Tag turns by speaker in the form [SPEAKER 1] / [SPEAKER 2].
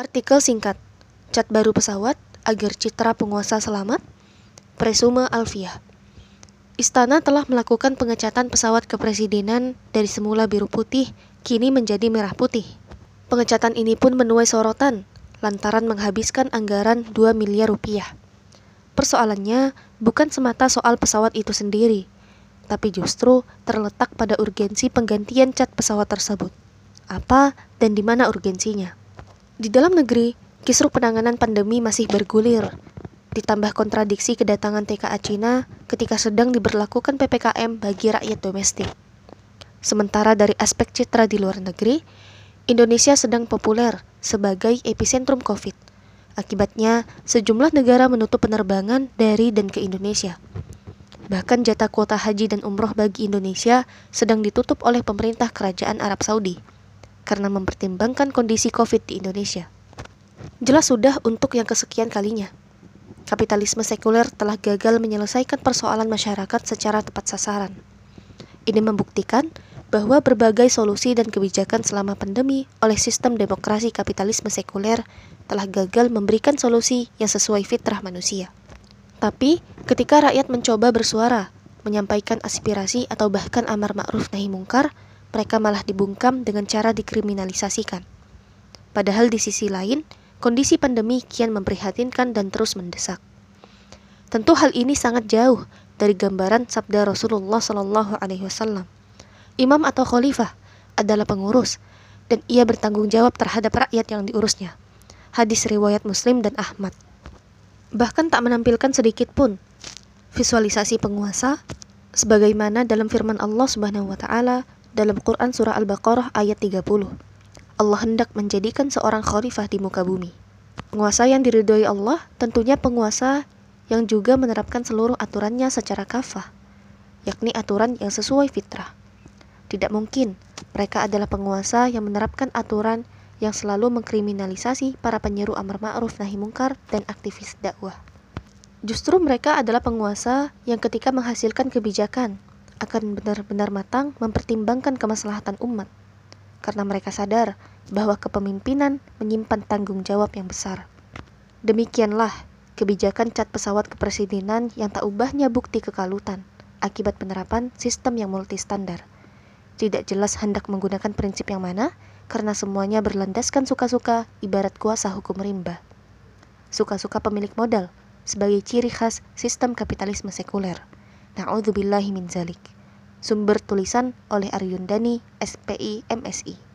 [SPEAKER 1] Artikel singkat, cat baru pesawat agar citra penguasa selamat, Presume Alfiah. Istana telah melakukan pengecatan pesawat kepresidenan dari semula biru putih, kini menjadi merah putih. Pengecatan ini pun menuai sorotan, lantaran menghabiskan anggaran 2 miliar rupiah. Persoalannya bukan semata soal pesawat itu sendiri, tapi justru terletak pada urgensi penggantian cat pesawat tersebut. Apa dan di mana urgensinya? Di dalam negeri, kisruh penanganan pandemi masih bergulir, ditambah kontradiksi kedatangan TKA Cina ketika sedang diberlakukan PPKM bagi rakyat domestik. Sementara dari aspek citra di luar negeri, Indonesia sedang populer sebagai epicentrum COVID. Akibatnya, sejumlah negara menutup penerbangan dari dan ke Indonesia. Bahkan jatah kuota haji dan umroh bagi Indonesia sedang ditutup oleh pemerintah Kerajaan Arab Saudi karena mempertimbangkan kondisi COVID di Indonesia. Jelas sudah untuk yang kesekian kalinya. Kapitalisme sekuler telah gagal menyelesaikan persoalan masyarakat secara tepat sasaran. Ini membuktikan bahwa berbagai solusi dan kebijakan selama pandemi oleh sistem demokrasi kapitalisme sekuler telah gagal memberikan solusi yang sesuai fitrah manusia. Tapi, ketika rakyat mencoba bersuara, menyampaikan aspirasi atau bahkan amar ma'ruf nahi mungkar, mereka malah dibungkam dengan cara dikriminalisasikan. Padahal di sisi lain, kondisi pandemi kian memprihatinkan dan terus mendesak. Tentu hal ini sangat jauh dari gambaran sabda Rasulullah Shallallahu Alaihi Wasallam. Imam atau khalifah adalah pengurus dan ia bertanggung jawab terhadap rakyat yang diurusnya. Hadis riwayat Muslim dan Ahmad. Bahkan tak menampilkan sedikit pun visualisasi penguasa sebagaimana dalam firman Allah Subhanahu wa taala dalam Quran Surah Al-Baqarah ayat 30. Allah hendak menjadikan seorang khalifah di muka bumi. Penguasa yang diridhoi Allah tentunya penguasa yang juga menerapkan seluruh aturannya secara kafah, yakni aturan yang sesuai fitrah. Tidak mungkin mereka adalah penguasa yang menerapkan aturan yang selalu mengkriminalisasi para penyeru amar ma'ruf nahi mungkar dan aktivis dakwah. Justru mereka adalah penguasa yang ketika menghasilkan kebijakan akan benar-benar matang mempertimbangkan kemaslahatan umat, karena mereka sadar bahwa kepemimpinan menyimpan tanggung jawab yang besar. Demikianlah kebijakan cat pesawat kepresidenan yang tak ubahnya bukti kekalutan akibat penerapan sistem yang multistandar. Tidak jelas hendak menggunakan prinsip yang mana, karena semuanya berlandaskan suka-suka ibarat kuasa hukum rimba. Suka-suka pemilik modal sebagai ciri khas sistem kapitalisme sekuler. Na'udzubillahi min zalik. Sumber tulisan oleh Aryundani, SPI, MSI.